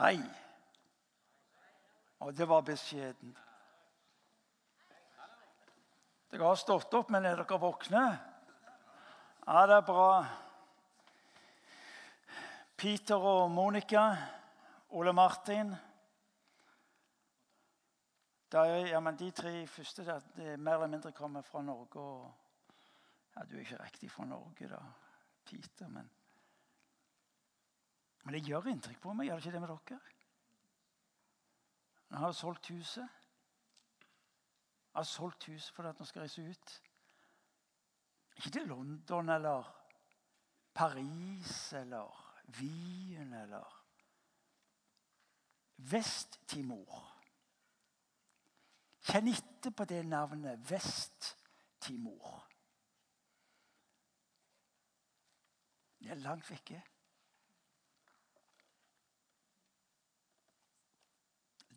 Hei. Og det var beskjedent. Dere har stått opp, men er dere våkne? Ja, det er bra. Peter og Monica, Ole Martin er, ja, men De tre første der, det mer eller mindre kommer fra Norge. og ja, Du er ikke riktig fra Norge, da, Peter, men Men det gjør inntrykk på meg. Gjør det ikke det med dere? Jeg har solgt huset. Jeg har solgt huset fordi nå skal reise ut. Ikke til London eller Paris eller Wien eller Vest-Timor. Kjenn etter på det navnet Vest-Timor. Det er langt vekke.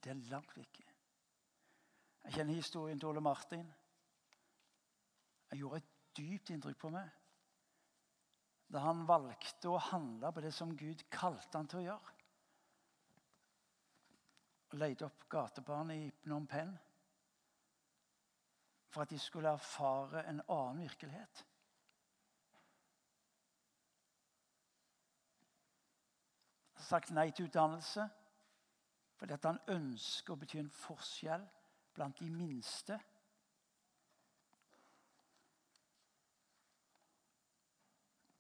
Det er langt vekke. Jeg kjenner historien til Ole Martin. Jeg gjorde et dypt inntrykk på meg da han valgte å handle på det som Gud kalte han til å gjøre. Og leide opp gatebarn i Phnom Penh for at de skulle erfare en annen virkelighet. Sagt nei til utdannelse fordi at han ønsker å bety en forskjell blant de minste.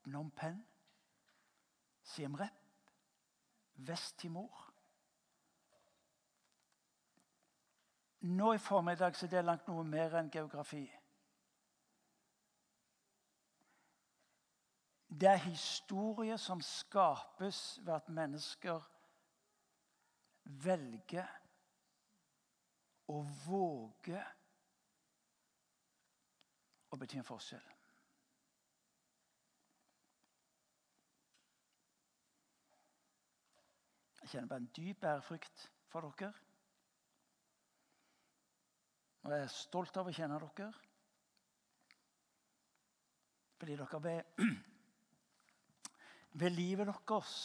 Phnom Penh, Siem Repp, Vest-Timor. Nå i formiddag så er det langt noe mer enn geografi. Det er historie som skapes ved at mennesker velger å våge å bety en forskjell. Jeg kjenner bare en dyp ærefrykt for dere. Og jeg er stolt av å kjenne dere. Fordi dere ved, ved livet deres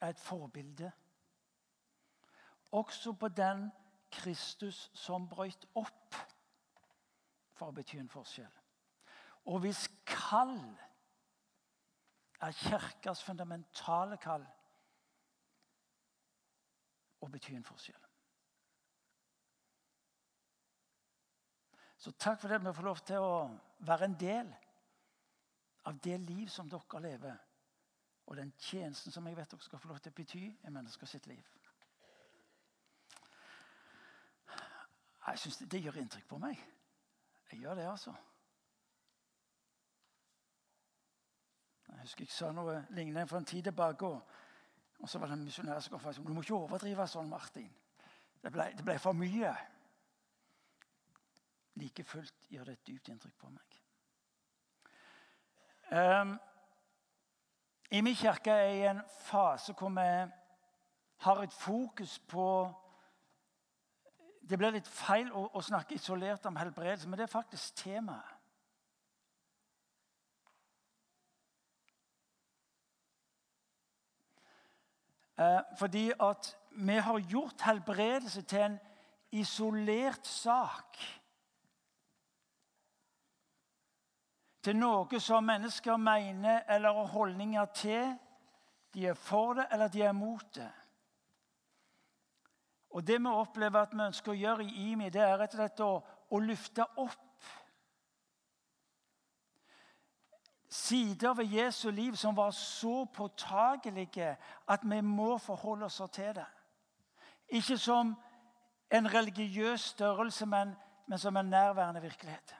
er et forbilde. Også på den Kristus som brøyt opp for å bety en forskjell. Og hvis kall er kirkas fundamentale kall å bety en forskjell. Så takk for det vi får lov til å være en del av det liv som dere lever, og den tjenesten som jeg vet dere skal få lov til å bety i mennesker sitt liv. Jeg synes det, det gjør inntrykk på meg. Jeg gjør det, altså. Jeg husker jeg sa noe lignende for en tid tilbake. Og, og så var det en misjonær som sa du må ikke overdrive sånn, Martin. Det ble, det ble for mye. Like fullt gjør det et dypt inntrykk på meg. Um, I min kirke er jeg i en fase hvor vi har et fokus på Det blir litt feil å, å snakke isolert om helbredelse, men det er faktisk temaet. Uh, fordi at vi har gjort helbredelse til en isolert sak. til noe som mennesker mener eller har holdninger til. De er for det, eller de er mot det. Og Det vi opplever at vi ønsker å gjøre i IMI, det er rett og slett å, å lufte opp sider ved Jesu liv som var så påtagelige at vi må forholde oss til det. Ikke som en religiøs størrelse, men, men som en nærværende virkelighet.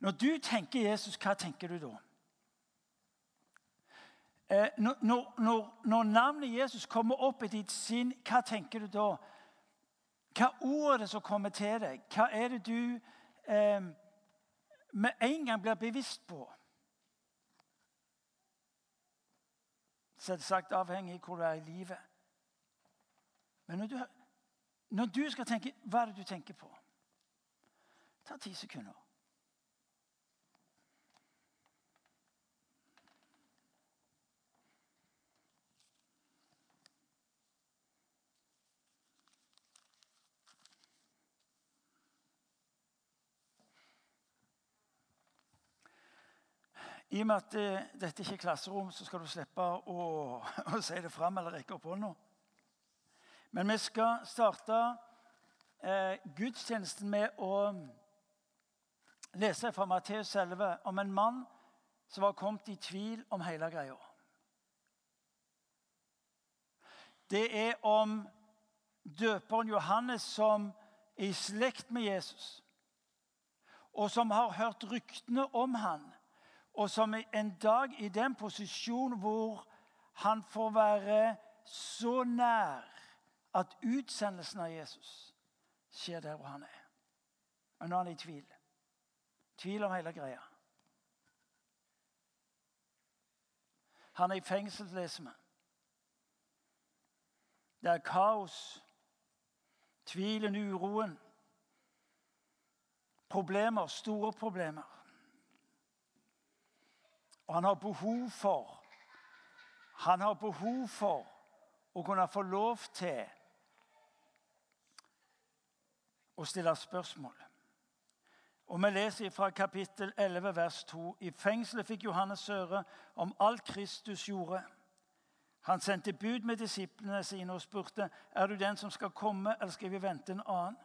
Når du tenker Jesus, hva tenker du da? Eh, når, når, når, navnet Jesus kommer opp i ditt sinn, hva tenker du da? Hva ord er det som kommer til deg? Hva er det du eh, med en gang blir bevisst på? Selvsagt avhengig av hvor du er i livet. Men når du, når du skal tenke, hva er det du tenker på? Ta ti sekunder. I og med at det, dette ikke er klasserom, så skal du slippe å, å si det fram eller rekke opp hånda. Men vi skal starte eh, gudstjenesten med å lese fra Matteus 11 om en mann som var kommet i tvil om hele greia. Det er om døperen Johannes som er i slekt med Jesus, og som har hørt ryktene om han og som en dag i den posisjon hvor han får være så nær at utsendelsen av Jesus skjer der hvor han er. Men nå er han i tvil. Tvil om hele greia. Han er i fengsel, leser vi. Det er kaos, tvilen, uroen. Problemer, store problemer. Og han har behov for Han har behov for å kunne få lov til å stille spørsmål. Og Vi leser fra kapittel 11, vers 2. I fengselet fikk Johannes høre om alt Kristus gjorde. Han sendte bud med disiplene sine og spurte er du den som skal komme, eller skal vi vente en annen.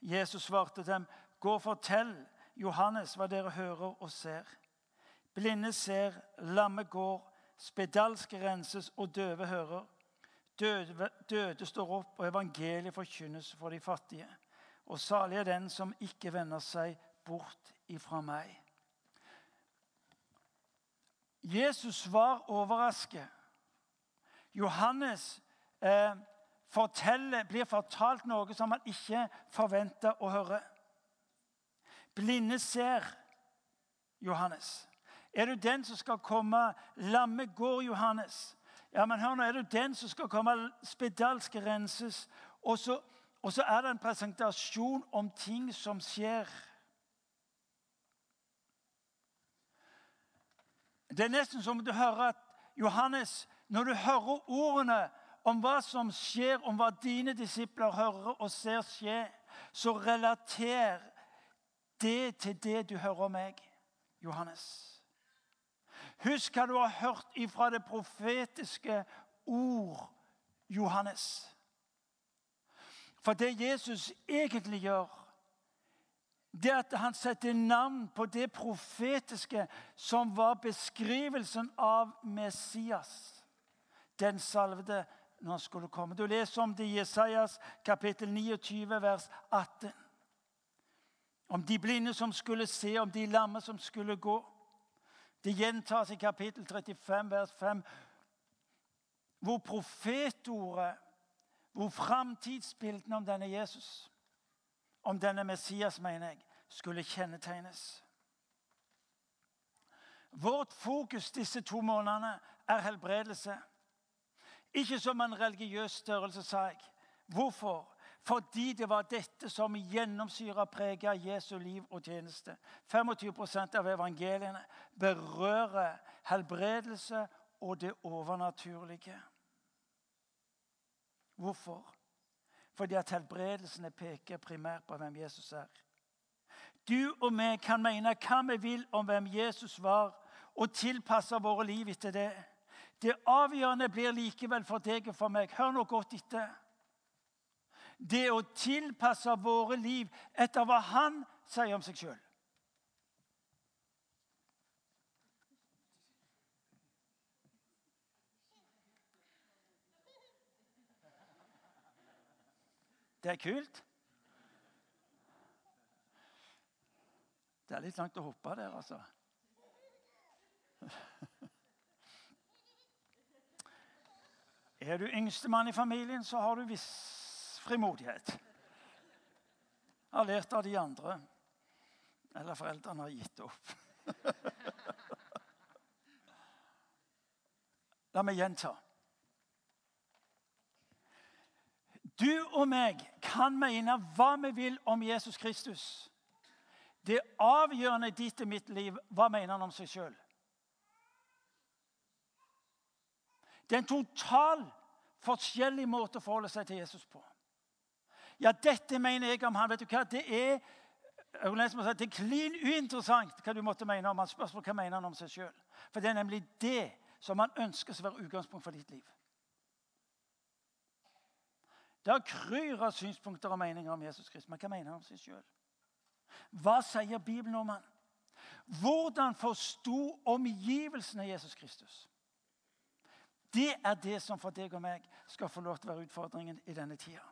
Jesus svarte dem, gå og fortell Johannes hva dere hører og ser. Blinde ser, lamme går, spedalske renses og døve hører. Døde, døde står opp, og evangeliet forkynnes for de fattige. Og salig er den som ikke vender seg bort ifra meg. Jesus var overrasket. Johannes eh, blir fortalt noe som han ikke forventa å høre. Blinde ser Johannes. Er du den som skal komme? Lamme går, Johannes. Ja, men hør nå, Er du den som skal komme? Spedalske renses. Og så, og så er det en presentasjon om ting som skjer. Det er nesten som du hører at Johannes, når du hører ordene om hva som skjer, om hva dine disipler hører og ser skje, så relater det til det du hører om meg, Johannes. Husk hva du har hørt ifra det profetiske ord, Johannes. For det Jesus egentlig gjør, det at han setter navn på det profetiske som var beskrivelsen av Messias, den salvede, når han skulle komme. Du leser om det i Jesajas kapittel 29, vers 18. Om de blinde som skulle se, om de lamme som skulle gå. Det gjentas i kapittel 35, vers 5, hvor profetordet, hvor framtidsbildene om denne Jesus, om denne Messias, mener jeg, skulle kjennetegnes. Vårt fokus disse to månedene er helbredelse. Ikke som en religiøs størrelse, sa jeg. Hvorfor? Fordi det var dette som gjennomsyra preget Jesu liv og tjeneste. 25% av evangeliene berører helbredelse og det overnaturlige. Hvorfor? Fordi at helbredelsene peker primært på hvem Jesus er. Du og vi kan mene hva vi vil om hvem Jesus var, og tilpasse våre liv etter det. Det avgjørende blir likevel for deg og for meg. Hør nå godt etter det å tilpasse våre liv etter hva han sier om seg sjøl. Det er kult. Det er litt langt å hoppe der, altså. Er du yngstemann i familien, så har du visst frimodighet. Jeg Har lært av de andre. Eller foreldrene har gitt opp. La meg gjenta. Du og meg kan mene hva vi vil om Jesus Kristus. Det avgjørende i ditt og mitt liv hva mener han om seg sjøl. Det er en total forskjellig måte å forholde seg til Jesus på. Ja, dette mener jeg om han. Vet du hva? Det er Det er klin uinteressant hva du måtte mene om han. Spørsmål hva mener han om seg sjøl. For det er nemlig det som han ønsker skal være utgangspunkt for ditt liv. Det kryr av synspunkter og meninger om Jesus Kristus. Men hva mener han om seg sjøl? Hva sier Bibelen om han? Hvordan forsto omgivelsene Jesus Kristus? Det er det som for deg og meg skal få lov til å være utfordringen i denne tida.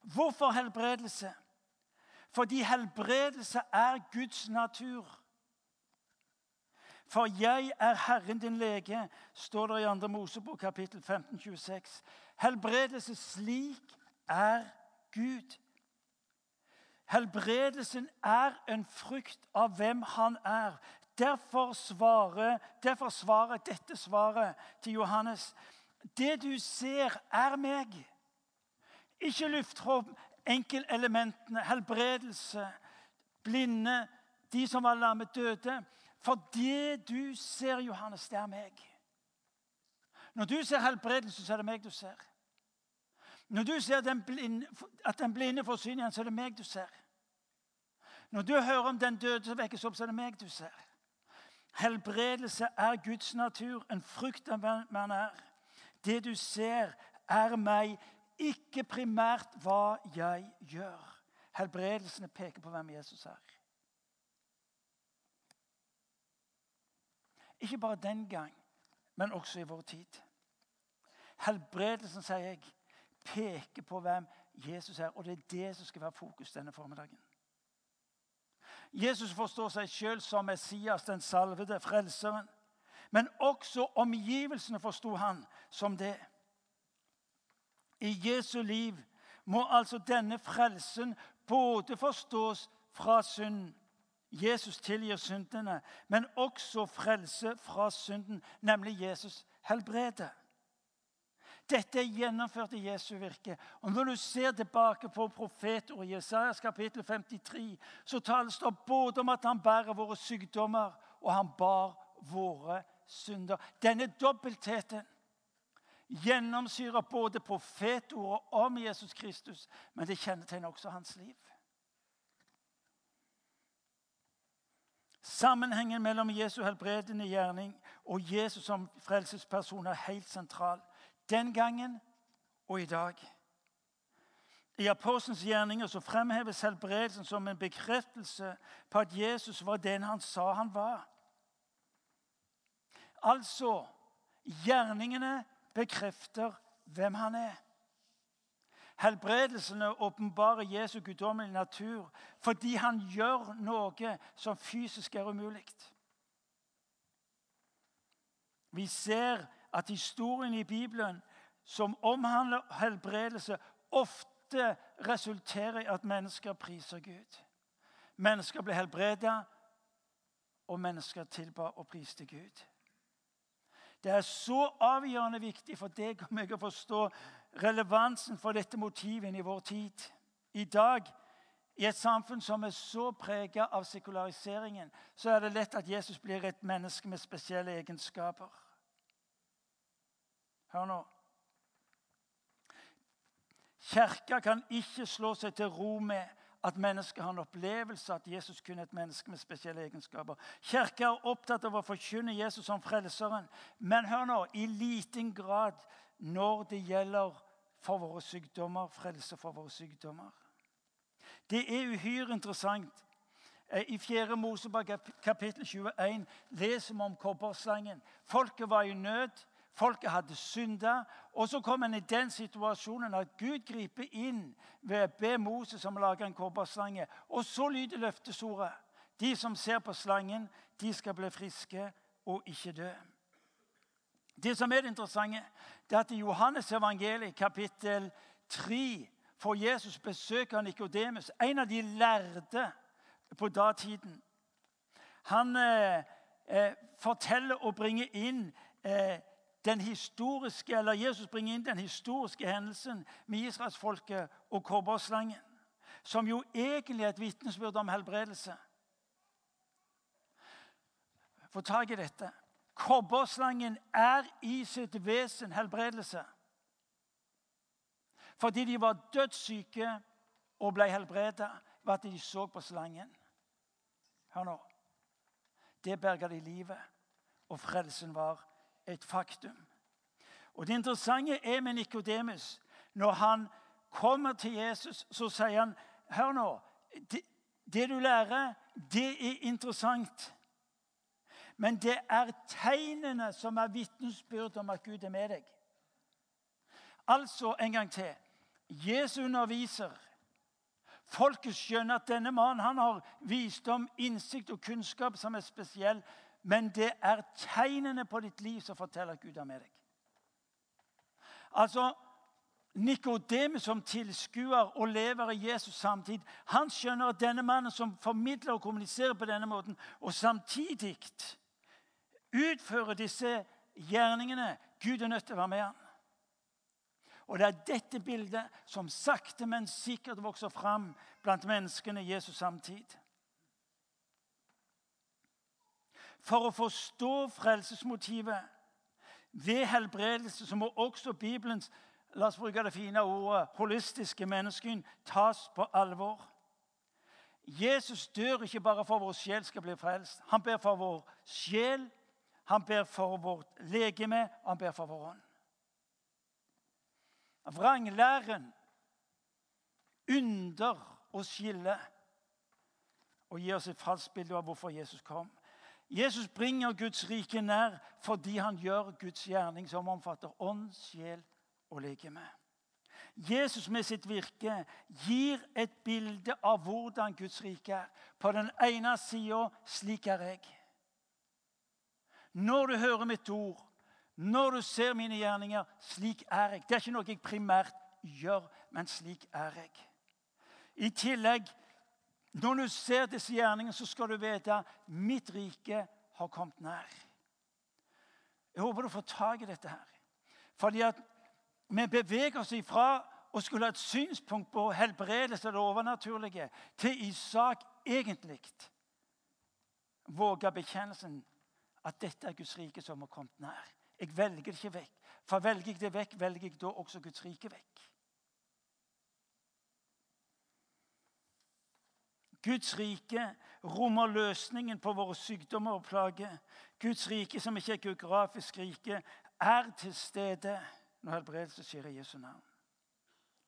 Hvorfor helbredelse? Fordi helbredelse er Guds natur. For jeg er Herren din lege, står det i 2. Mosebok kapittel 15, 26. Helbredelse slik er Gud. Helbredelsen er en frukt av hvem han er. Derfor svarer, derfor svarer dette svaret til Johannes Det du ser, er meg. Ikke luftrom, enkeltelementene, helbredelse, blinde, de som var lammet, døde. For det du ser, Johannes, det er meg. Når du ser helbredelse, så er det meg du ser. Når du ser den blinde, at den blinde får syn igjen, så er det meg du ser. Når du hører om den døde som vekkes opp, så er det meg du ser. Helbredelse er Guds natur, en frukt av hvem han er. Det du ser, er meg, ikke primært hva jeg gjør. Helbredelsene peker på hvem Jesus er. Ikke bare den gang, men også i vår tid. Helbredelsen, sier jeg, peker på hvem Jesus er, og det er det som skal være fokus denne formiddagen. Jesus forstår seg sjøl som Messias, den salvede frelseren. Men også omgivelsene forsto han som det. I Jesu liv må altså denne frelsen både forstås fra synd Jesus tilgir syndene, men også frelse fra synden, nemlig Jesus helbreder. Dette er gjennomført i Jesu virke. Og Når du ser tilbake på profetordet Jesajas kapittel 53, så tales det både om at han bærer våre sykdommer, og han bar våre synder. Denne dobbeltheten gjennomsyrer både profetordet om Jesus Kristus, men det kjennetegner også hans liv. Sammenhengen mellom Jesu helbredende gjerning og Jesus som frelsesperson er helt sentral. Den gangen og i dag. I Apostelens gjerninger så fremheves helbredelsen som en bekreftelse på at Jesus var den han sa han var. Altså gjerningene bekrefter hvem han er. Helbredelsene åpenbarer Jesu guddommelige natur fordi han gjør noe som fysisk er umulig. Vi ser at historien i Bibelen som omhandler helbredelse, ofte resulterer i at mennesker priser Gud. Mennesker ble helbredet, og mennesker tilba og priste Gud. Det er så avgjørende viktig for deg og meg å forstå relevansen for dette motivet i vår tid. I dag, i et samfunn som er så preget av sekulariseringen, så er det lett at Jesus blir et menneske med spesielle egenskaper. Hør nå. Kirka kan ikke slå seg til ro med at mennesket har en opplevelse at Jesus kun er et menneske med spesielle egenskaper. Kirka er opptatt av å forkynne Jesus som frelseren, men hør nå, i liten grad når det gjelder for våre sykdommer, frelse for våre sykdommer. Det er uhyre interessant. Eh, I 4. Mosebok kapittel 21 leser vi om kobberslangen. Folket var i nød. Folket hadde synda. Og så kom en i den situasjonen at Gud griper inn ved å be Moses om å lage en kobberslange. Og så lyder løftesordet. De som ser på slangen, de skal bli friske og ikke dø. Det som er det interessante, det er at i Johannes evangeliet kapittel 3 får Jesus besøk av Nikodemus, en av de lærde på datiden. Han eh, eh, forteller og bringer inn eh, den historiske, eller Jesus bringer inn den historiske hendelsen med israelsfolket og kobberslangen, som jo egentlig er et vitnesbyrd om helbredelse. Få tak i dette. Kobberslangen er i sitt vesen helbredelse. Fordi de var dødssyke og ble helbredet. var at de så på slangen. Hør nå. Det berga de livet, og frelsen var et faktum. Og Det interessante er med Nikodemus når han kommer til Jesus, så sier han Hør nå. Det, det du lærer, det er interessant. Men det er tegnene som er vitnesbyrd om at Gud er med deg. Altså, en gang til. Jesus underviser. Folket skjønner at denne mannen har visdom, innsikt og kunnskap som er spesiell. Men det er tegnene på ditt liv som forteller at Gud er med deg. Altså, Nikodemus som tilskuer og lever i Jesus samtidig, han skjønner at denne mannen som formidler og kommuniserer på denne måten, og samtidig utfører disse gjerningene Gud er nødt til å være med ham. Og Det er dette bildet som sakte, men sikkert vokser fram blant menneskene i Jesus samtid. For å forstå frelsesmotivet ved helbredelse så må også Bibelens la oss bruke det fine ordet, holistiske menneskesyn tas på alvor. Jesus dør ikke bare for vår sjel skal bli frelst. Han ber for vår sjel, han ber for vårt legeme, og han ber for vår ånd. Vranglæren under å skille og gi oss et falskt bilde av hvorfor Jesus kom. Jesus bringer Guds rike nær fordi han gjør Guds gjerning, som omfatter ånd, sjel og legeme. Jesus med sitt virke gir et bilde av hvordan Guds rike er. På den ene sida slik er jeg. Når du hører mitt ord, når du ser mine gjerninger, slik er jeg. Det er ikke noe jeg primært gjør, men slik er jeg. I tillegg når du ser disse gjerningene, så skal du vite at mitt rike har kommet nær. Jeg håper du får tak i dette her. Fordi at vi beveger oss ifra å skulle ha et synspunkt på helbredelse av det overnaturlige, til i sak egentlig våger bekjennelsen at dette er Guds rike som har kommet nær. Jeg velger det ikke vekk. For velger jeg det vekk, velger jeg da også Guds rike vekk. Guds rike rommer løsningen på våre sykdommer og plager. Guds rike, som ikke er geografisk rike, er til stede når helbredelse skjer i Jesu navn.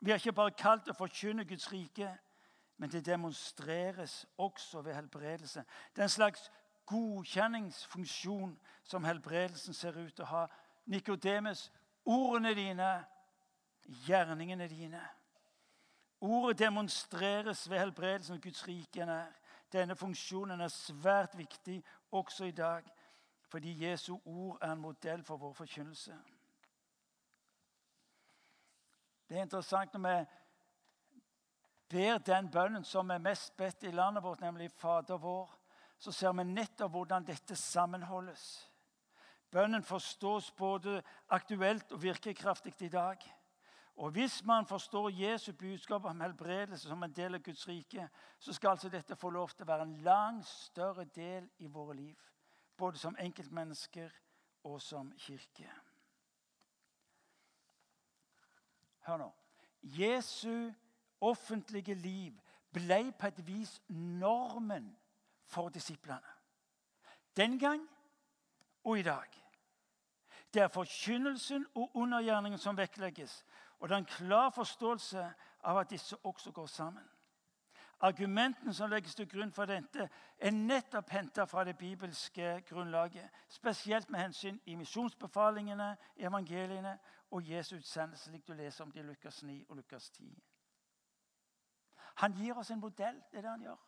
Vi har ikke bare kalt å forkynne Guds rike, men det demonstreres også ved helbredelse. Det er en slags godkjenningsfunksjon som helbredelsen ser ut til å ha. Nikodemus, ordene dine, gjerningene dine. Ordet demonstreres ved helbredelsen av Guds rike nær. Denne funksjonen er svært viktig også i dag, fordi Jesu ord er en modell for vår forkynnelse. Det er interessant når vi ber den bønnen som er mest bedt i landet vårt, nemlig Fader vår, så ser vi nettopp hvordan dette sammenholdes. Bønnen forstås både aktuelt og virkekraftig i dag. Og Hvis man forstår Jesu budskap om helbredelse som en del av Guds rike, så skal altså dette få lov til å være en langt større del i våre liv. Både som enkeltmennesker og som kirke. Hør nå. Jesu offentlige liv ble på et vis normen for disiplene. Den gang og i dag. Det er forkynnelsen og undergjerningen som vektlegges. Og det er en klar forståelse av at disse også går sammen. Argumentene som legges til grunn for dette, er nettopp henta fra det bibelske grunnlaget. Spesielt med hensyn i misjonsbefalingene, evangeliene og Jesu utsendelse, slik du leser om det i Lukas 9 og Lukas 10. Han gir oss en modell. Det er det han gjør.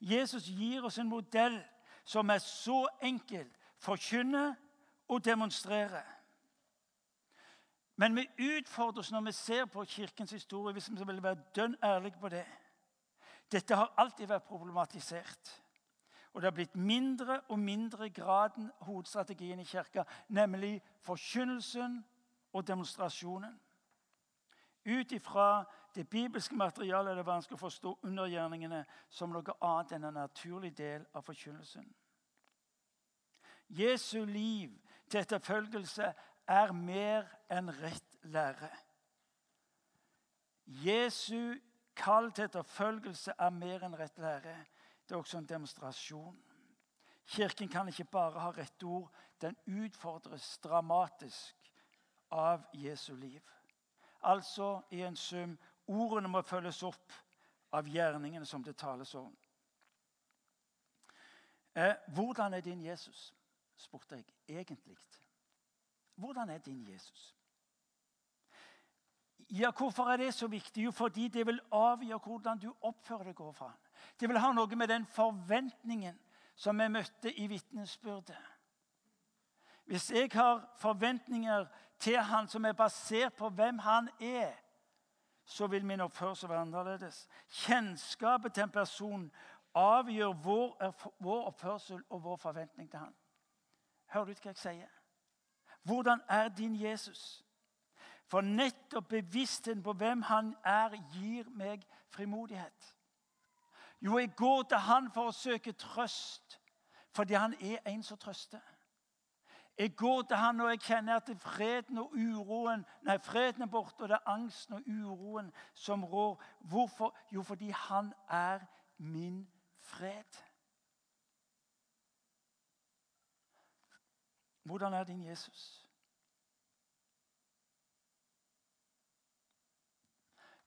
Jesus gir oss en modell som er så enkel forkynne og demonstrere. Men vi utfordres når vi ser på Kirkens historie, hvis vi vil være dønn ærlige på det. Dette har alltid vært problematisert. Og det har blitt mindre og mindre graden hovedstrategien i kirka, nemlig forkynnelsen og demonstrasjonen. Ut ifra det bibelske materialet er det vanskelig å forstå undergjerningene som noe annet enn en naturlig del av forkynnelsen. Jesu liv til etterfølgelse er mer enn rett lære. Jesu kall til etterfølgelse er mer enn rett lære. Det er også en demonstrasjon. Kirken kan ikke bare ha rette ord. Den utfordres dramatisk av Jesu liv. Altså i en sum ordene må følges opp av gjerningene som det tales om. Eh, hvordan er din Jesus? spurte jeg egentlig. Hvordan er din Jesus? Ja, Hvorfor er det så viktig? Jo, fordi det vil avgjøre hvordan du oppfører deg overfor ham. Det vil ha noe med den forventningen som vi møtte i vitnesbyrdet. Hvis jeg har forventninger til han som er basert på hvem han er, så vil min oppførsel være annerledes. Kjennskapet til en person avgjør vår, vår oppførsel og vår forventning til han. Hører du ikke hva jeg sier? Hvordan er din Jesus? For nettopp bevisstheten på hvem han er, gir meg frimodighet. Jo, jeg går til han for å søke trøst, fordi han er en som trøster. Jeg går til han når jeg kjenner at freden og uroen Nei, freden er borte, og det er angsten og uroen som rår. Hvorfor? Jo, fordi han er min fred. Hvordan er din Jesus?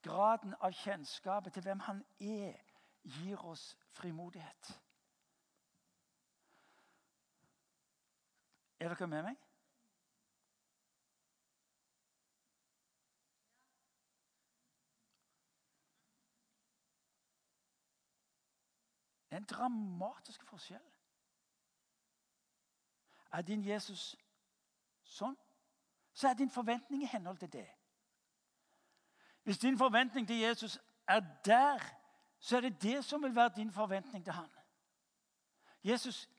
Graden av kjennskapet til hvem han er, gir oss frimodighet. Er dere med meg? Det er en dramatisk forskjell. Er din Jesus sånn, så er din forventning i henhold til det. Hvis din forventning til Jesus er der, så er det det som vil være din forventning til han. Jesus,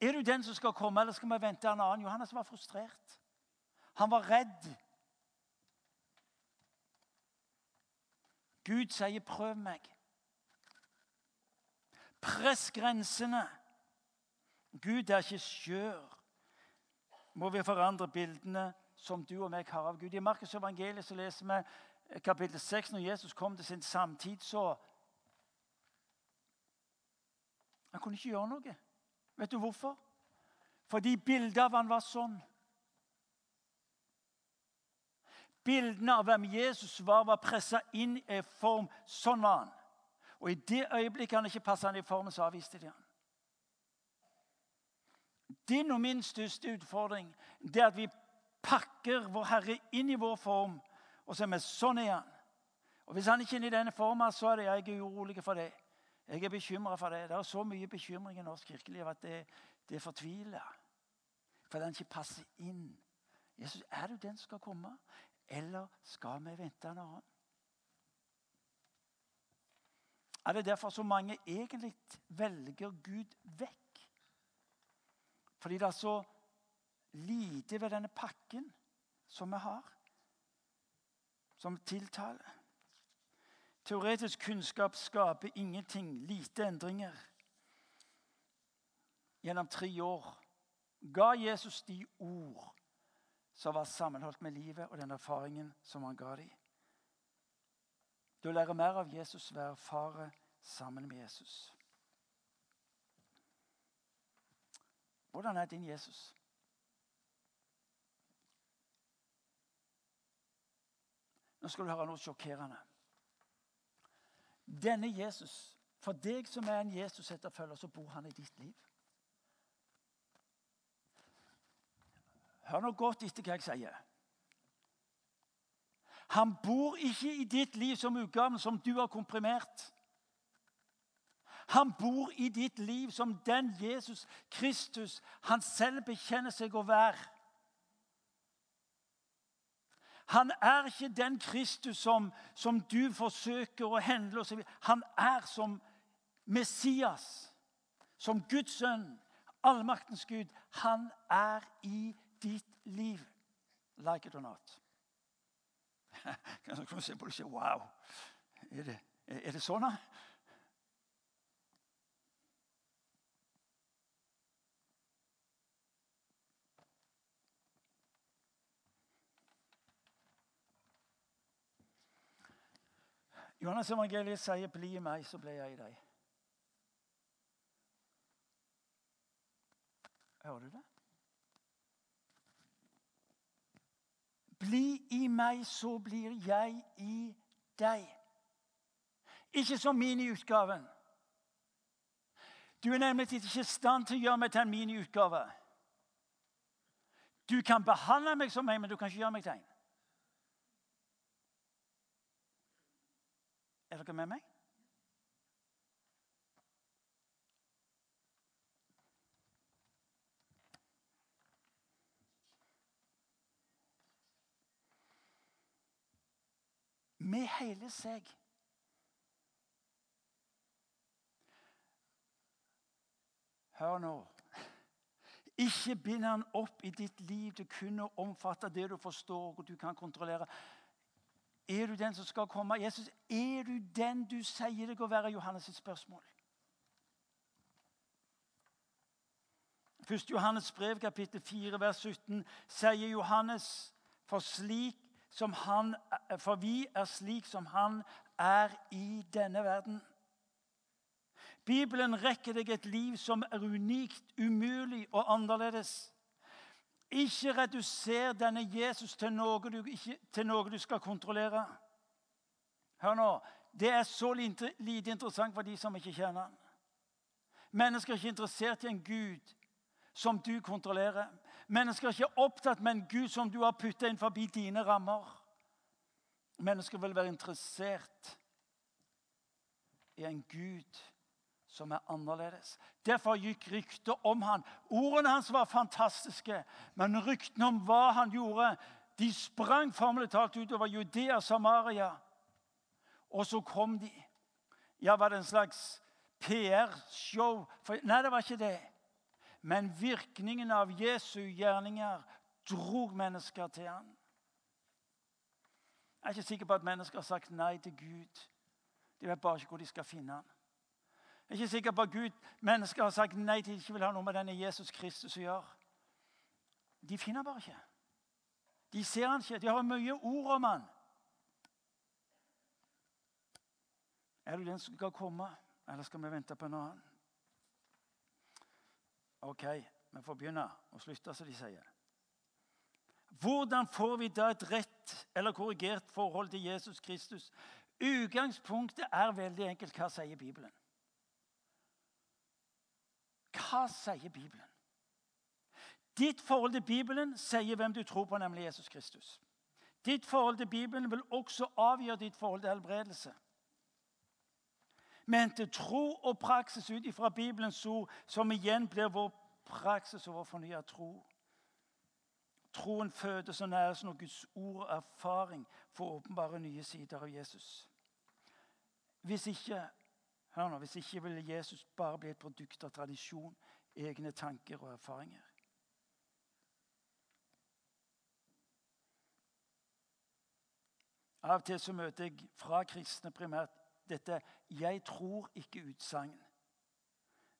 er du den som skal komme, eller skal vi vente en annen? Johannes var frustrert. Han var redd. Gud sier, 'Prøv meg'. Press grensene. Gud er ikke skjør. Må vi forandre bildene som du og meg har av Gud? I Markus evangeliet så leser vi kapittel 6, når Jesus kom til sin samtid, så Han kunne ikke gjøre noe. Vet du hvorfor? Fordi bildet av han var sånn. Bildene av hvem Jesus var, var pressa inn i form. Sånn var han. Og i det øyeblikket han ikke passa inn i formen, så avviste de han. Din og min største utfordring det er at vi pakker vår Herre inn i vår form og så er vi sånn han. Og Hvis han ikke er i denne formen, så er det jeg er urolig for det. Jeg er bekymra for det. Det er så mye bekymring i norsk kirkeliv at det, det fortviler. Fordi han ikke passer inn. Jesus, er du den som skal komme, eller skal vi vente en annen? Er det derfor så mange egentlig velger Gud vekk? Fordi det er så lite ved denne pakken som vi har som tiltaler. Teoretisk kunnskap skaper ingenting, lite endringer. Gjennom tre år ga Jesus de ord som var sammenholdt med livet og den erfaringen som han ga dem. Du lærer mer av Jesus ved å erfare sammen med Jesus. Hvordan er din Jesus? Nå skal du høre noe sjokkerende. Denne Jesus, for deg som er en Jesus-etterfølger, så bor han i ditt liv. Hør nå godt etter hva jeg sier. Han bor ikke i ditt liv som utgaven som du har komprimert. Han bor i ditt liv som den Jesus Kristus han selv bekjenner seg å være. Han er ikke den Kristus som, som du forsøker å handle. Han er som Messias, som Guds sønn, allmaktens Gud. Han er i ditt liv. Like it or not. Kan du se på det og si Wow! Er det, er det sånn? Johannes evangeliet sier 'bli i meg, så blir jeg i deg'. Hører du det? Bli i meg, så blir jeg i deg. Ikke som miniutgaven. Du er nemlig ikke i stand til å gjøre meg til en miniutgave. Du kan behandle meg som meg, men du kan ikke gjøre meg til en. Er dere med meg? Med hele seg. Hør nå. Ikke bind han opp i ditt liv til kun å omfatte det du forstår og du kan kontrollere. Er du den som skal komme? Jesus, er du den du sier deg å være? Johannes' spørsmål. 1. Johannes brev, kapittel 4, vers 17, sier Johannes, for, slik som han, for vi er slik som han er i denne verden. Bibelen rekker deg et liv som er unikt, umulig og annerledes. Ikke reduser denne Jesus til noe du, ikke, til noe du skal kontrollere. Hør nå. Det er så lite, lite interessant for de som ikke kjenner han. Mennesker er ikke interessert i en Gud som du kontrollerer. Mennesker er ikke opptatt med en Gud som du har putta inn forbi dine rammer. Mennesker vil være interessert i en Gud som er annerledes. Derfor gikk ryktet om han. Ordene hans var fantastiske, men ryktene om hva han gjorde, de sprang formelig talt utover Judea og Samaria. Og så kom de. Ja, var det en slags PR-show? Nei, det var ikke det. Men virkningen av Jesu gjerninger drog mennesker til han. Jeg er ikke sikker på at mennesker har sagt nei til Gud. De vet bare ikke hvor de skal finne han. Jeg er ikke sikker på at Gud, mennesker har sagt nei til ikke vil ha noe med denne Jesus Kristus å gjøre. De finner bare ikke. De ser han ikke. De har mye ord om han. Er du den som skal komme, eller skal vi vente på en annen? Ok, vi får begynne og slutte, som de sier. Hvordan får vi da et rett eller korrigert forhold til Jesus Kristus? Utgangspunktet er veldig enkelt. Hva sier Bibelen? Hva sier Bibelen? Ditt forhold til Bibelen sier hvem du tror på, nemlig Jesus Kristus. Ditt forhold til Bibelen vil også avgjøre ditt forhold til helbredelse. Men til tro og praksis ut ifra Bibelens ord, som igjen blir vår praksis og vår fornya tro. Troen fødes og næres når Guds ord og erfaring får åpenbare nye sider av Jesus. Hvis ikke Hør nå, Hvis ikke ville Jesus bare bli et produkt av tradisjon, egne tanker og erfaringer. Av og til så møter jeg fra kristne primært dette 'jeg tror ikke'-utsagn.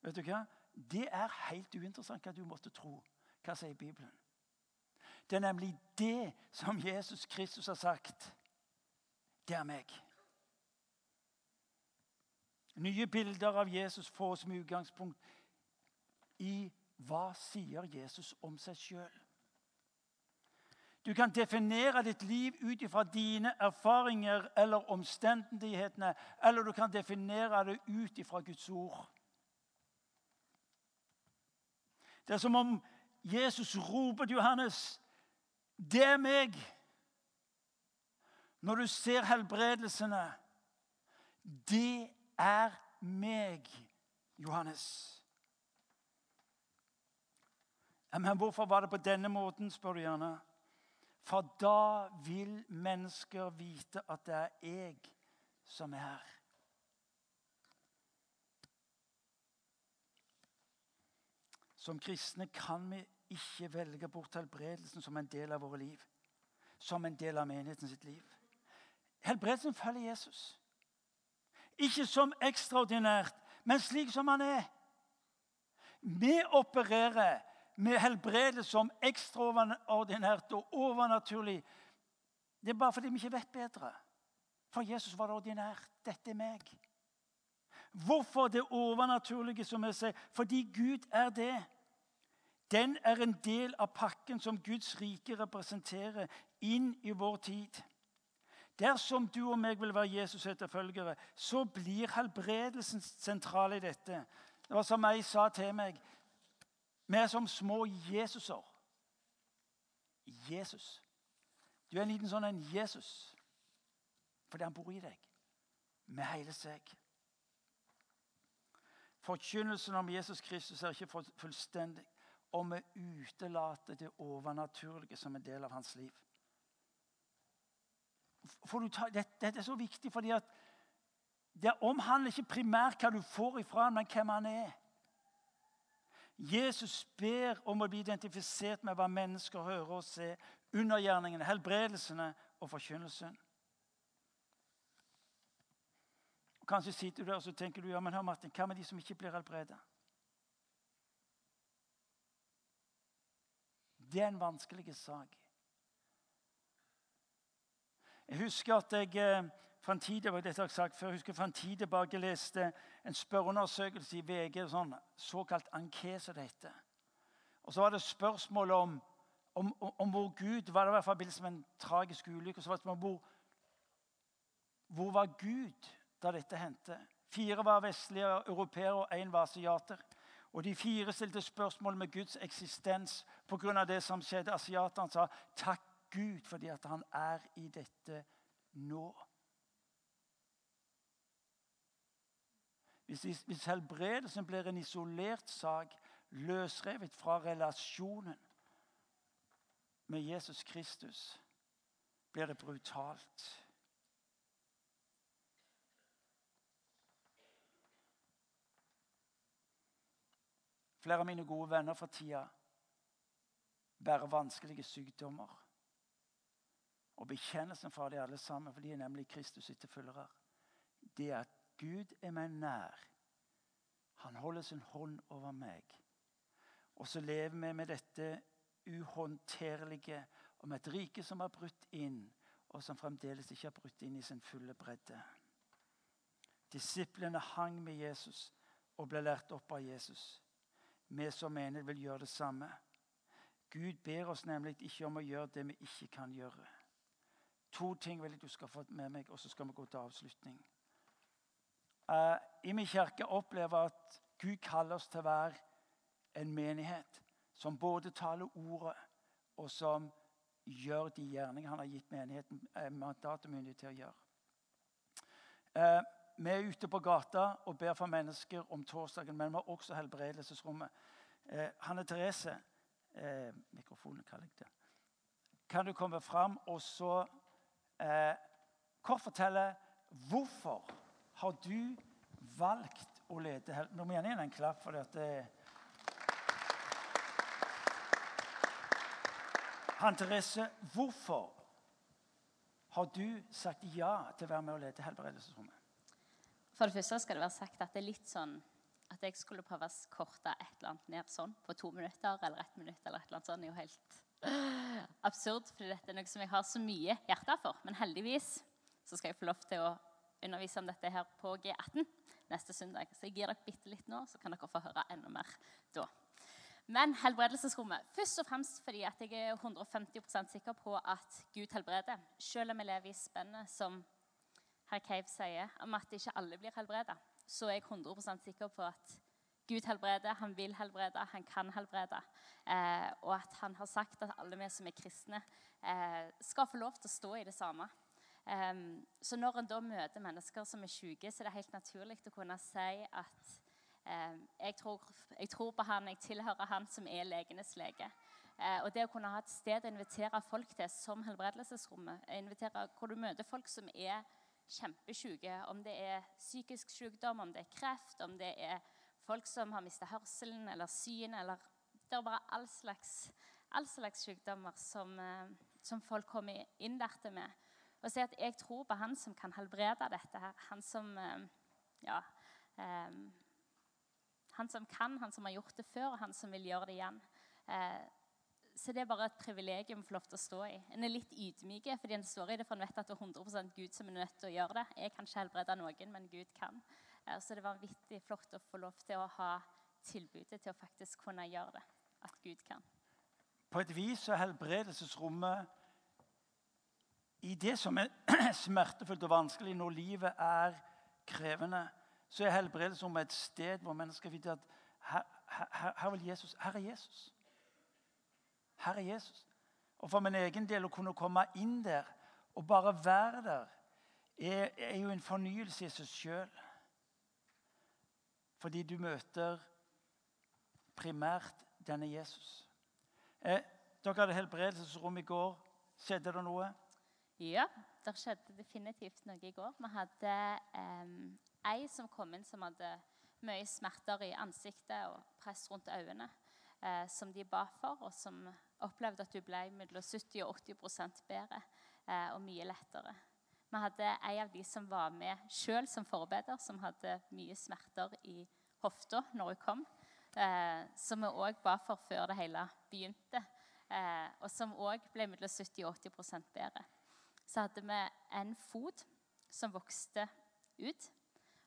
Vet du hva? Det er helt uinteressant hva du måtte tro. Hva sier Bibelen? Det er nemlig det som Jesus Kristus har sagt. Det er meg. Nye bilder av Jesus fås med utgangspunkt i hva sier Jesus om seg sjøl. Du kan definere ditt liv ut ifra dine erfaringer eller omstendighetene, eller du kan definere det ut ifra Guds ord. Det er som om Jesus roper til Johannes, 'Det er meg.' Når du ser helbredelsene, det er meg, Johannes. Men hvorfor var det på denne måten, spør du gjerne. For da vil mennesker vite at det er jeg som er her. Som kristne kan vi ikke velge bort helbredelsen som en del av våre liv. Som en del av menigheten sitt liv. Helbredelsen følger Jesus. Ikke som ekstraordinært, men slik som han er. Vi opererer med helbredelse som ekstraordinært og overnaturlig. Det er bare fordi vi ikke vet bedre. For Jesus var det ordinært. Dette er meg. Hvorfor det overnaturlige, som jeg sier? Fordi Gud er det. Den er en del av pakken som Guds rike representerer inn i vår tid. Dersom du og meg vil være Jesus' etterfølgere, så blir helbredelsen sentral i dette. Det var som ei sa til meg Vi er som små Jesuser. Jesus. Du er en liten sånn en Jesus fordi han bor i deg med hele seg. Forkynnelsen om Jesus Kristus er ikke fullstendig, om vi utelater det overnaturlige som en del av hans liv. Ta, dette, dette, er så viktig, fordi det omhandler ikke primært hva du får ifra ham, men hvem han er. Jesus ber om å bli identifisert med hva mennesker hører og ser. Undergjerningene, helbredelsene og forkynnelsen. Kanskje sitter du der og så tenker du, ja, men hør Martin, hva med de som ikke blir helbredet? Det er en vanskelig sak. Jeg husker at jeg eh, for en tid, dette har jeg sagt før, jeg husker for en tid tilbake leste en spørreundersøkelse i VG, sånn, såkalt ankese det heter. Og Så var det spørsmål om, om, om, hvor Gud var det i forbindelse som en tragisk ulykke. så var det spørsmål hvor, hvor var Gud da dette hendte. Fire var vestlige europeere, og én var asiater. Og De fire stilte spørsmål med Guds eksistens pga. det som skjedde. Asiaterne sa takk Gud fordi at han er i dette nå. Hvis, helbredelsen blir en isolert sak, løsrevet fra relasjonen med Jesus Kristus, blir det brutalt. Flere av mine gode venner for tida bærer vanskelige sykdommer. Og bekjennelsen fra de alle sammen, for de er nemlig Kristus etterfølgere, det er at Gud er meg nær. Han holder sin hånd over meg. Og så lever vi med dette uhåndterlige om et rike som har brutt inn, og som fremdeles ikke har brutt inn i sin fulle bredde. Disiplene hang med Jesus og ble lært opp av Jesus vi som mener vil gjøre det samme. Gud ber oss nemlig ikke om å gjøre det vi ikke kan gjøre. To ting vil jeg du skal få med meg, og så skal vi gå til avslutning. Uh, I min kirke opplever jeg at Gud kaller oss til å være en menighet som både taler ordet, og som gjør de gjerninger han har gitt menigheten uh, mandat og myndighet til å gjøre. Uh, vi er ute på gata og ber for mennesker om torsdagen, men vi har også helbredelsesrommet. Eh, Hanne Therese eh, Mikrofonen kaller jeg det. Kan du komme fram og så eh, kort fortelle hvorfor har du valgt å lede Nå må jeg gjerne gi en klapp for dette. det Hanne Therese, hvorfor har du sagt ja til å være med og lede helbredelsesrommet? For det første skal det være sagt at det er litt sånn at jeg skulle prøve å korte et eller annet ned sånn på to minutter eller ett minutt. eller et eller annet sånn, er jo helt absurd, fordi dette er noe som jeg har så mye hjerte for. Men heldigvis så skal jeg få lov til å undervise om dette her på G18 neste søndag. Så jeg gir dere bitte litt nå, så kan dere få høre enda mer da. Men helbredelsesrommet Først og fremst fordi jeg er 150% sikker på at Gud helbreder. Selv om jeg lever i spennet som herr Cave sier, om at ikke alle blir helbreda, så er jeg 100% sikker på at Gud helbreder, han vil helbrede, han kan helbrede. Eh, og at han har sagt at alle vi som er kristne, eh, skal få lov til å stå i det samme. Eh, så når en da møter mennesker som er syke, så er det helt naturlig å kunne si at jeg tror, jeg, tror, på han, jeg tilhører han som er legenes lege. Eh, og det å kunne ha et sted å invitere folk til som helbredelsesrommet, invitere hvor du møter folk som er kjempesyke. Om det er psykisk sykdom, om det er kreft, om det er folk som har mista hørselen eller syn eller Det er bare all slags, all slags sykdommer som, eh, som, folk kommer inn der med. Og si at jeg tror på han som kan helbrede dette her. Han som eh, ja, um, han som kan, han som har gjort det før, og han som vil gjøre det igjen. Eh, så det er bare et privilegium å få lov til å stå i. En er litt ydmyk fordi en står i det, for en vet at det er 100% Gud som er nødt til å gjøre det. Jeg kan ikke helbrede noen, men Gud kan. Eh, så det var vanvittig flott å få lov til å ha tilbudet til å faktisk kunne gjøre det. At Gud kan. På et vis er helbredelsesrommet i det som er smertefullt og vanskelig når livet er krevende, så er helbredelsesrommet et sted hvor mennesker vet at her, her, her, Jesus, her er Jesus. Her er Jesus. Og for min egen del å kunne komme inn der og bare være der, er, er jo en fornyelse i seg sjøl. Fordi du møter primært denne Jesus. Eh, dere hadde helbredelsesrom i går. Skjedde det noe? Ja, det skjedde definitivt noe i går. Vi hadde eh, ei som kom inn som hadde mye smerter i ansiktet og press rundt øynene eh, som de ba for, og som opplevde at du ble mellom 70 og 80 bedre eh, og mye lettere. Vi hadde en av de som var med sjøl som forbeder, som hadde mye smerter i hofta når hun kom. Eh, som vi òg ba for før det hele begynte, eh, og som òg ble mellom 70 og 80 bedre. Så hadde vi en fot som vokste ut.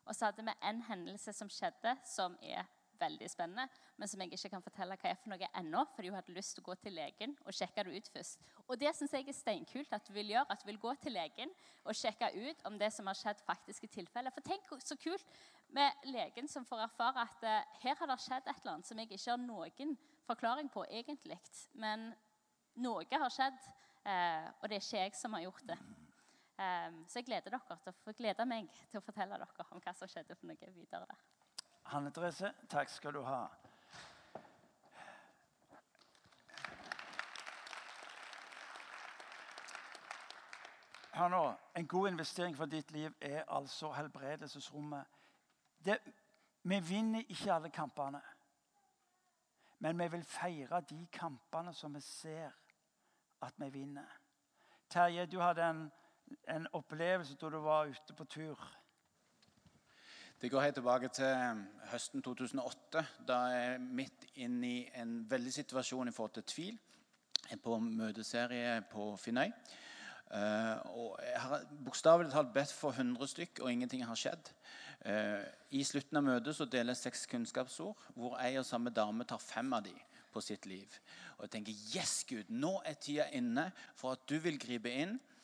Og så hadde vi en hendelse som skjedde, som er veldig spennende, men som jeg ikke kan fortelle hva er for noe ennå, fordi hun hadde lyst til å gå til legen og sjekke det ut først. Og det syns jeg er steinkult at du vil gjøre, at du vil gå til legen og sjekke ut om det som har skjedd, faktisk er tilfelle. For tenk så kult med legen som får erfare at uh, her har det skjedd et eller annet som jeg ikke har noen forklaring på egentlig, men noe har skjedd, uh, og det er ikke jeg som har gjort det. Um, så jeg gleder dere til å gleder meg til å fortelle dere om hva som skjedde for noe videre der. Hanne Therese, takk skal du ha. Hør nå, En god investering for ditt liv er altså helbredelsesrommet. Det, vi vinner ikke alle kampene, men vi vil feire de kampene som vi ser at vi vinner. Terje, du hadde en, en opplevelse da du var ute på tur. Det går helt tilbake til um, høsten 2008. Da er jeg midt inne i en veldig situasjon i forhold til tvil. Jeg er på møteserie på Finnøy. Uh, og jeg har bokstavelig talt bedt for 100 stykk, og ingenting har skjedd. Uh, I slutten av møtet så deler jeg seks kunnskapsord, hvor ei og samme dame tar fem av de på sitt liv. Og jeg tenker yes, Gud, nå er tida inne for at du vil gripe inn Eh,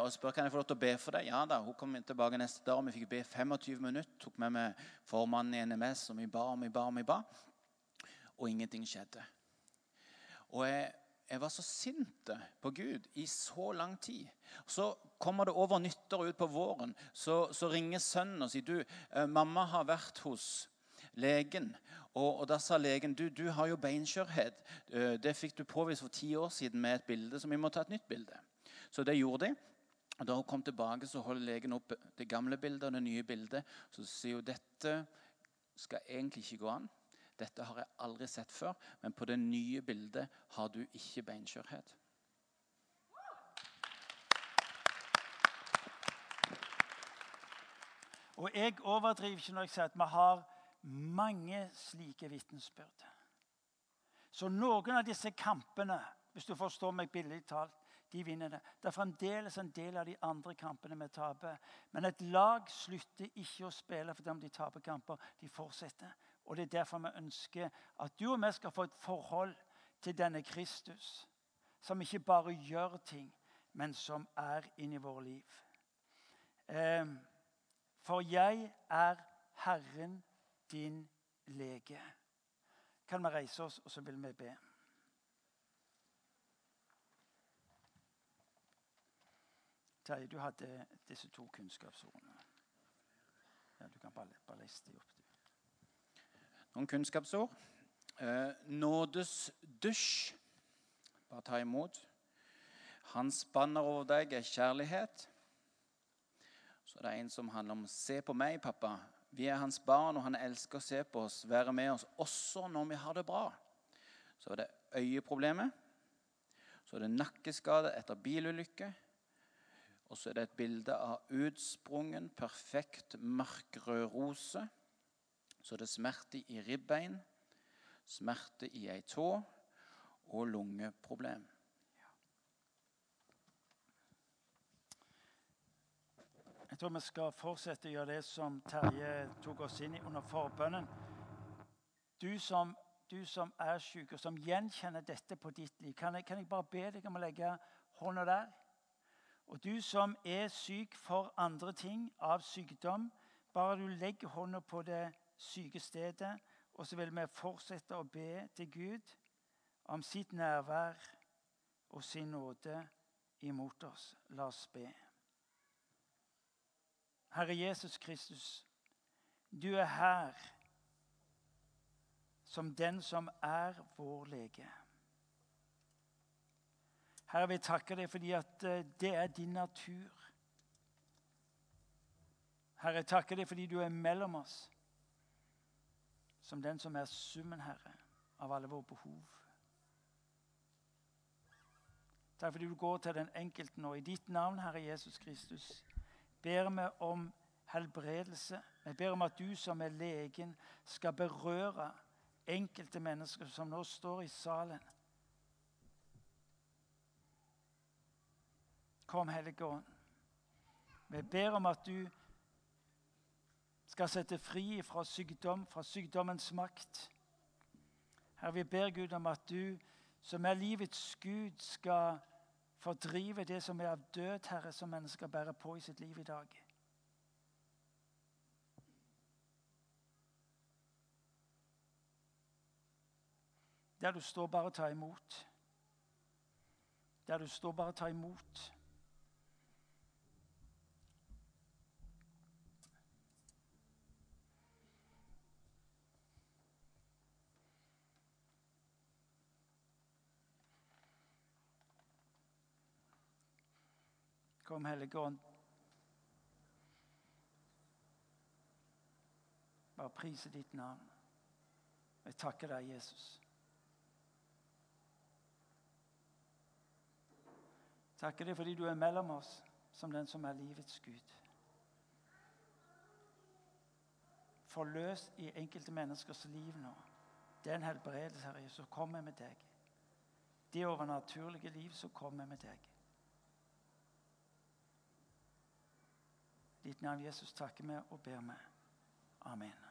og spør kan jeg få lov til å be for deg. Ja da, Hun kom tilbake neste dag, og vi fikk be 25 minutter. Tok med meg formannen i NMS, og vi ba og vi ba og vi ba. Og ingenting skjedde. Og jeg, jeg var så sint på Gud i så lang tid. Så kommer det over nyttår ut på våren, så, så ringer sønnen og sier du, eh, mamma har vært hos legen. Og, og, da sa legen du, du har jo beinskjørhet. Eh, det fikk du påvist for ti år siden med et bilde, så vi må ta et nytt bilde. Så det gjorde de. Og Da hun kom tilbake, så holdt legen opp det gamle bildet og det nye bildet. Så sier hun dette skal egentlig ikke gå an. Dette har jeg aldri sett før, men på det nye bildet har du ikke beinskjørhet. Og jeg overdriver ikke når jeg sier at vi har mange slike vitnesbyrd. Så noen av disse kampene, hvis du forstår meg billig talt, de vinner det. Det er fremdeles en del av de andre kampene vi taper. Men et lag slutter ikke å spille fordi om de taper kamper. De fortsetter. Og Det er derfor vi ønsker at du og vi skal få et forhold til denne Kristus. Som ikke bare gjør ting, men som er inni våre liv. Ehm, for jeg er Herren din lege. Kan vi reise oss, og så vil vi be. Terje, du hadde disse to kunnskapsordene. Ja, du kan bare, bare lese dem opp. Noen kunnskapsord. Eh, nådes dusj. Bare ta imot. Hans banner over deg er kjærlighet. Så det er en som handler om 'Se på meg, pappa'. Vi er hans barn, og han elsker å se på oss, være med oss også når vi har det bra. Så er det øyeproblemet. Så er det nakkeskade etter bilulykke. Og så er det et bilde av utsprungen, perfekt mørkrød rose. Så det er smerte i ribbein, smerte i ei tå. og lungeproblem. Jeg tror vi skal fortsette å gjøre det som Terje tok oss inn i under forbønnen. Du som, du som er syk, og som gjenkjenner dette på ditt liv, kan jeg, kan jeg bare be deg om å legge hånda der? Og du som er syk for andre ting, av sykdom, bare du legger hånda på det syke stedet, og så vil vi fortsette å be til Gud om sitt nærvær og sin nåde imot oss. La oss be. Herre Jesus Kristus, du er her som den som er vår lege. Herre, vi takker deg fordi at eh, det er din natur. Herre, jeg takker deg fordi du er mellom oss som den som er summen, Herre, av alle våre behov. Takk fordi du går til den enkelte nå. I ditt navn, Herre Jesus Kristus, ber vi om helbredelse. Vi ber om at du som er legen, skal berøre enkelte mennesker som nå står i salen. Kom, Hellige Ånd. Vi ber om at du skal sette fri fra sykdom, fra sykdommens makt. Herre, vi ber Gud om at du, som er livets Gud, skal fordrive det som er av død, Herre, som mennesker bærer på i sitt liv i dag. Der du står, bare ta imot. Der du står, bare ta imot. Kom, Hellige Ånd. Bare prise ditt navn. Jeg takker deg, Jesus. Takker deg fordi du er mellom oss som den som er livets Gud. Forløs i enkelte menneskers liv nå. den helbredelse, Herre Jesus, som kommer med deg. Det overnaturlige liv som kommer med deg. Ditt navn, Jesus, takker vi og ber vi. Amen.